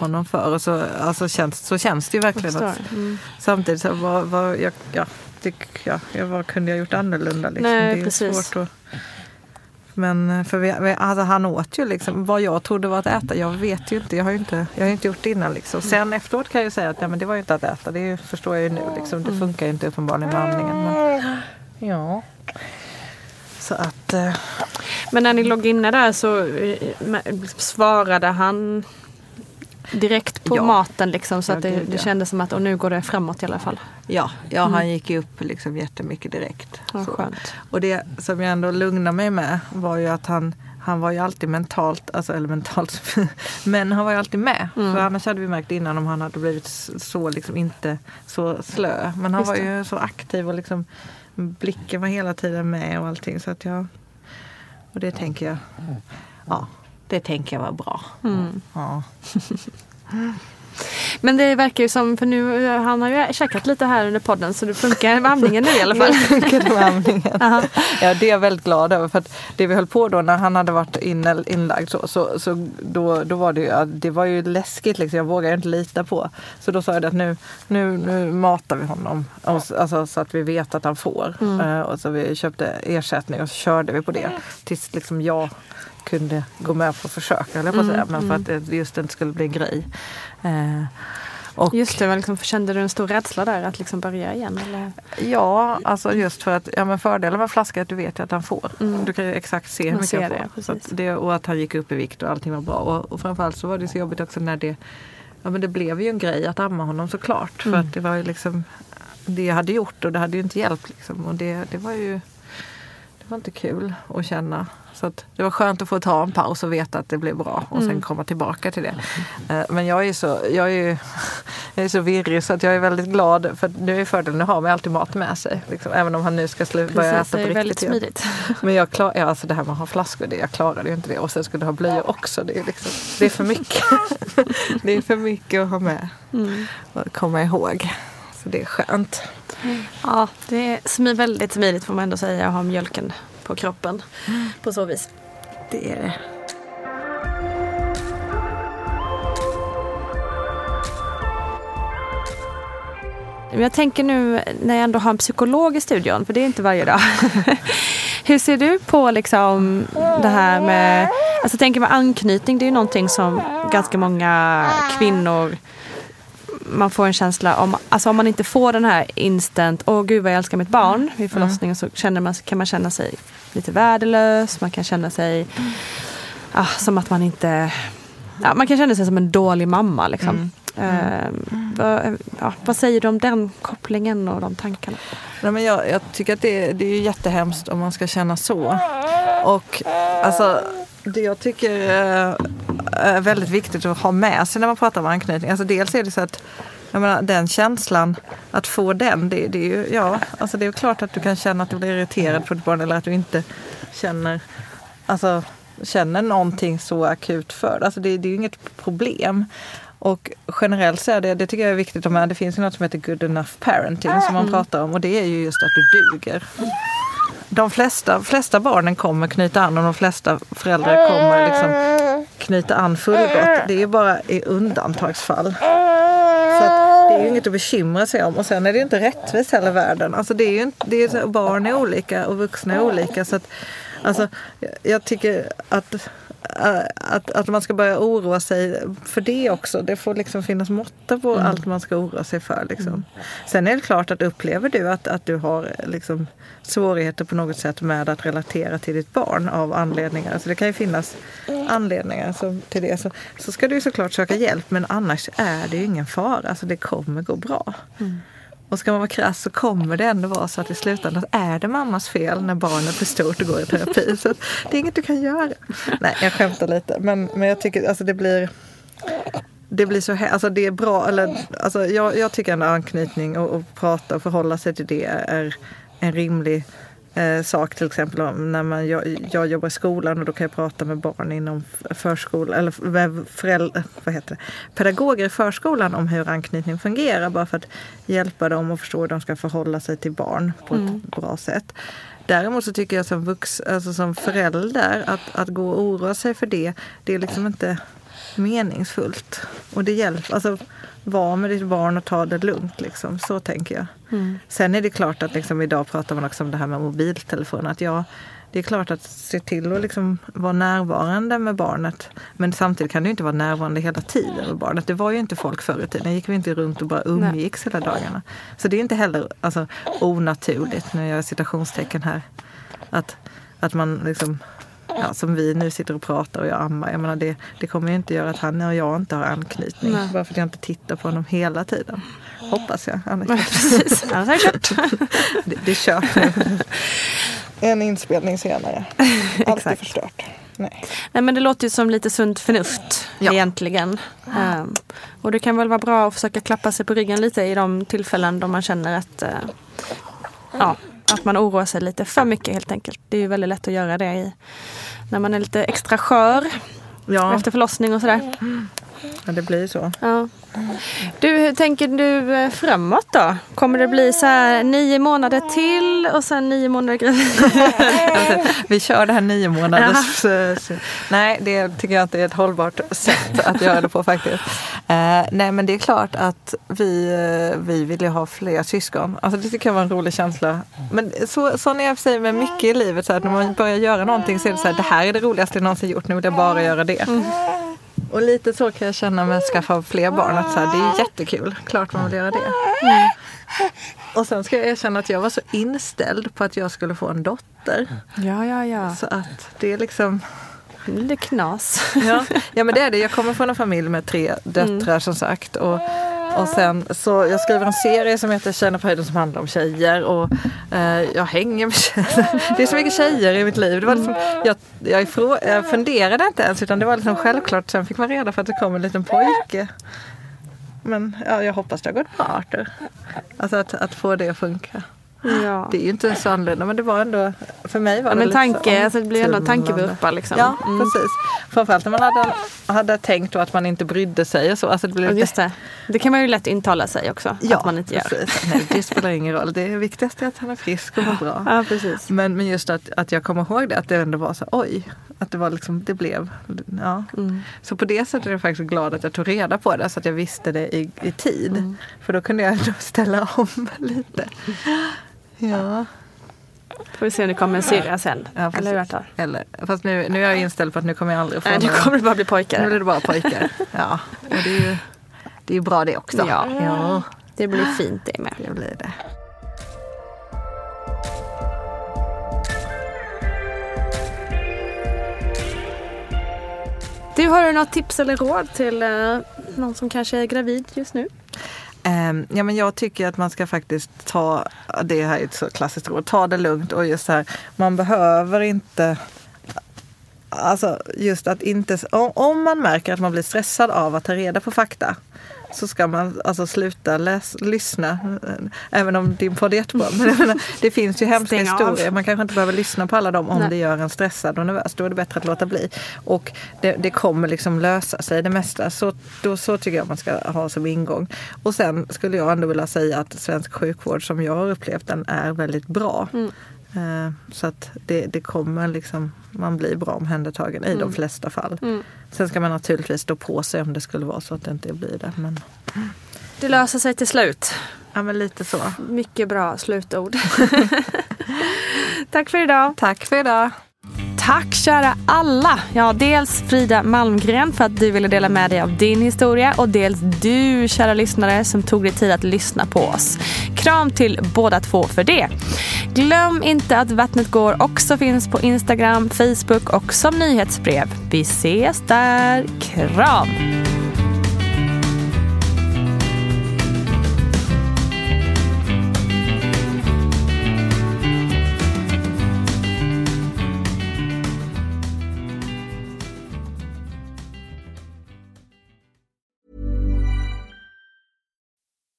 honom för. Och så, alltså känns, så känns det ju verkligen. Att, Mm. Samtidigt så vad, vad, jag, ja, det, ja, jag, vad kunde jag gjort annorlunda? Liksom? Nej, det är precis. svårt att... Men eh, för vi, alltså han åt ju liksom vad jag trodde var att äta. Jag vet ju inte. Jag har ju inte, jag har inte gjort det innan. Liksom. Sen efteråt kan jag ju säga att ja, men det var ju inte att äta. Det förstår jag ju nu. Liksom. Det funkar ju inte uppenbarligen med andningen. Men, ja. Så att... Eh, Men när ni låg inne där så eh, med- svarade han direkt på Ja. maten liksom så Ja, att det, gud, det kändes som att och nu går det framåt i alla fall. ja, ja han gick ju upp liksom jättemycket direkt. Och det som jag ändå lugnade mig med var ju att han, han var ju alltid mentalt, alltså eller mentalt, men han var ju alltid med. Mm. För annars hade vi märkt innan om han hade blivit så liksom inte så slö. Men han Just var det. ju så aktiv och liksom blicken var hela tiden med och allting. Så att jag, och det tänker jag, ja, det tänker jag var bra. Mm. Ja. Men det verkar ju som, för nu han har ju käkat lite här under podden så det funkar med amningen nu i alla fall. Det med amningen. ja, det är jag väldigt glad över. För att det vi höll på då när han hade varit in, inlagd så, så, så då, då var det ju, det var ju läskigt liksom. Jag vågade inte lita på. Så då sa jag att nu, nu, nu matar vi honom. Och, alltså, så att vi vet att han får. Eh, och så vi köpte ersättning och så körde vi på det. Tills liksom jag kunde gå med på att försöka, höll jag på att säga. Men för att det just inte skulle bli en grej. Eh, och, Just det, liksom, kände du en stor rädsla där att liksom börja igen? Eller? Ja, alltså just för att ja, men fördelen med flaska är att du vet att han får. Du kan ju exakt se hur mycket han det, får. Så precis. att det, och att han gick upp i vikt och allting var bra. Och, och framförallt så var det så jobbigt också när det Ja men det blev ju en grej att amma honom såklart. För att det var ju liksom det jag hade gjort och det hade ju inte hjälpt. Liksom. Och det, det var ju det var inte kul att känna. Så det var skönt att få ta en paus och veta att det blev bra och sen komma tillbaka till det. Eh, Men jag är, så, jag, är ju, jag är så virrig så att jag är väldigt glad för nu är fördelen, nu har man alltid mat med sig. Liksom, även om han nu ska slu- börja äta på väldigt riktigt igen. smidigt. Men jag klar, ja, alltså det här med att ha flaskor, det, jag klarade ju inte det. Och sen skulle du ha blöjor också. Det är, liksom, det är för mycket. det är för mycket att ha med och komma ihåg. Så det är skönt. Ja, det är väldigt smidigt får man ändå säga att ha mjölken på kroppen på så vis. Det är det. Men jag tänker nu när jag ändå har en psykolog i studion, för det är inte varje dag. Hur ser du på liksom det här med, alltså tänker med anknytning, det är ju någonting som ganska många kvinnor man får en känsla om, alltså om man inte får den här instant, åh gud vad jag älskar mitt barn vid förlossningen så känner man, kan man känna sig lite värdelös, man kan känna sig ah, som att man inte, ja, man kan känna sig som en dålig mamma liksom. Ehm, vad, ja, vad säger du om den kopplingen och de tankarna? Nej, men jag, jag tycker att det, är- det är jättehemskt om man ska känna så. Och alltså, det jag tycker eh, är väldigt viktigt att ha med sig när man pratar om anknytning. Alltså dels är det så att jag menar, den känslan, att få den, det, det är ju, ja, alltså det är klart att du kan känna att du blir irriterad på ditt barn eller att du inte känner, alltså, känner någonting så akut för det. Alltså det, det är ju inget problem. Och generellt så är det, det tycker jag är viktigt att med, det finns ju något som heter good enough parenting som man pratar om och det är ju just att du duger. De flesta, flesta barnen kommer knyta an och de flesta föräldrar kommer liksom knyta an fullgott. Det är bara i undantagsfall. Så att det är ju inget att bekymra sig om. Och sen är det ju inte rättvist heller världen. Alltså det är ju inte, det är så, barn är olika och vuxna är olika. Så att, alltså, jag- tycker att att, att man ska börja oroa sig för det också. Det får liksom finnas måtta på Mm. allt man ska oroa sig för. Liksom. Sen är det klart att upplever du att, att du har liksom, svårigheter på något sätt med att relatera till ditt barn av anledningar. Alltså det kan ju finnas anledningar som, till det. Så, så ska du såklart söka hjälp men annars är det ju ingen fara. Alltså det kommer gå bra. Och ska man vara krass så kommer det ändå vara så att i slutändan är det mammas fel när barnet blir stort och går i terapi. Så det är inget du kan göra. Nej, jag skämtar lite. Men, men jag tycker alltså det blir det blir så alltså det är bra, eller alltså jag, jag tycker ändå anknytning och, och prata och förhålla sig till det är en rimlig eh, sak. Till exempel om när man, jag, jag jobbar i skolan och då kan jag prata med barn inom förskola eller med föräldrar, vad heter det, pedagoger i förskolan om hur anknytning fungerar bara för att hjälpa dem att förstå hur de ska förhålla sig till barn på ett bra sätt. Däremot så tycker jag som, vux, alltså som förälder att, att gå och oroa sig för det, det är liksom inte meningsfullt. Och det hjälper, alltså vara med ditt barn och ta det lugnt liksom. Så tänker jag. Sen är det klart att liksom, idag pratar man också om det här med mobiltelefon. Att jag, det är klart att se till att liksom vara närvarande med barnet. Men samtidigt kan du inte vara närvarande hela tiden med barnet. Det var ju inte folk förr i tiden. gick vi inte runt och bara umgicks hela dagarna. Så det är inte heller alltså, onaturligt, nu gör jag citationstecken här. Att, att man liksom Ja, som vi nu sitter och pratar och jag ammar. Jag menar det, det kommer ju inte göra att han och jag inte har anknytning. Nej. Bara för att jag inte tittar på honom hela tiden. Hoppas jag. Annars precis. Annars är det kört. det, det är kört nu. En inspelning senare. Allt är förstört. Nej. Nej, men det låter ju som lite sunt förnuft Ja. egentligen. Ehm, och det kan väl vara bra att försöka klappa sig på ryggen lite i de tillfällen då man känner att, eh, ja, att man oroar sig lite för mycket helt enkelt. Det är ju väldigt lätt att göra det i, när man är lite extra skör Ja, efter förlossning och sådär. Ja, det blir så. Ja. Du, hur tänker du eh, framåt då? Kommer det bli så här nio månader till och sen nio månader gravid? Vi kör det här nio månaders... Nej, det tycker jag inte är ett hållbart sätt att göra det på faktiskt. Eh, nej, men det är klart att vi, eh, vi vill ju ha fler syskon. Alltså, det tycker jag var en rolig känsla. Men så, sån är jag för sig med mycket i livet. Så att när man börjar göra någonting så är det så här, det här är det roligaste jag någonsin gjort. Nu vill jag bara göra det. Och lite så kan jag känna med att skaffa fler barn. Att så här, det är jättekul. Klart man vill göra det. Och sen ska jag erkänna att jag var så inställd på att jag skulle få en dotter. Ja, ja, ja. Så att det är liksom... Nu blir det knas. Ja, ja men det är det. Jag kommer från en familj med tre döttrar som sagt. Och, och sen så jag skriver en serie som heter Tjejerna på höjden som handlar om tjejer. Och eh, jag hänger med tjejer. Det är så mycket tjejer i mitt liv. Det var liksom, jag, jag, ifrå, jag funderade inte ens utan det var liksom självklart. Sen fick man reda på att det kom en liten pojke. Men ja, jag hoppas det har gått bra Arthur. Alltså att, att få det att funka. Ja. Det är ju inte så annorlunda men det var ändå, för mig var Ja, det men lite så tanke, alltså det blir ändå en omtumlande. tankevurpa liksom. Ja, Mm. precis. Framförallt när man hade, hade tänkt då att man inte brydde sig och så. Alltså det blev lite- Just det. Det kan man ju lätt intala sig också. Ja, att man inte gör. precis. Nej, det spelar ingen roll. Det viktigaste är att han är frisk och mår bra. Ja, precis. Men, men just att, att jag kommer ihåg det, att det ändå var så oj, att det var liksom, det blev, ja. Mm. Så på det sättet är jag faktiskt glad att jag tog reda på det så att jag visste det i, i tid. Mm. För då kunde jag ändå ställa om lite. Ja. Får vi se om det kommer en syrra sen. Ja. Eller hur Arthur? Eller, fast nu, nu är jag inställd på att nu kommer jag aldrig få Nej, nu kommer det bara bli Nu pojkar. blir det bara pojkar. Ja, och det är ju, det är bra det också. Ja. ja Det blir fint det med. det blir det. Du, har du något tips eller råd till eh, någon som kanske är gravid just nu? Ehm, ja, men jag tycker att man ska faktiskt ta, det här är ett så klassiskt råd, ta det lugnt och just så här, man behöver inte Alltså just att inte, om man märker att man blir stressad av att ta reda på fakta så ska man alltså sluta läs, lyssna. Även om din podd är jättebra. Men menar, det finns ju hemska Stäng av. historier. Man kanske inte behöver lyssna på alla dem om Nej. det gör en stressad och nervös. Då är det bättre att låta bli. Och det, det kommer liksom lösa sig det mesta. Så, då, så tycker jag man ska ha som ingång. Och sen skulle jag ändå vilja säga att svensk sjukvård som jag har upplevt den är väldigt bra. Eh, Så att det, det kommer liksom, man blir bra omhändertagen i de flesta fall. Sen ska man naturligtvis stå på sig om det skulle vara så att det inte blir det. Men, Det löser sig till slut. ja men lite så. Mycket bra slutord. Tack för idag. Tack för idag. Tack kära alla! Ja, dels Frida Malmgren för att du ville dela med dig av din historia och dels du kära lyssnare som tog dig tid att lyssna på oss. Kram till båda två för det. Glöm inte att Vattnet går också finns på Instagram, Facebook och som nyhetsbrev. Vi ses där. Kram!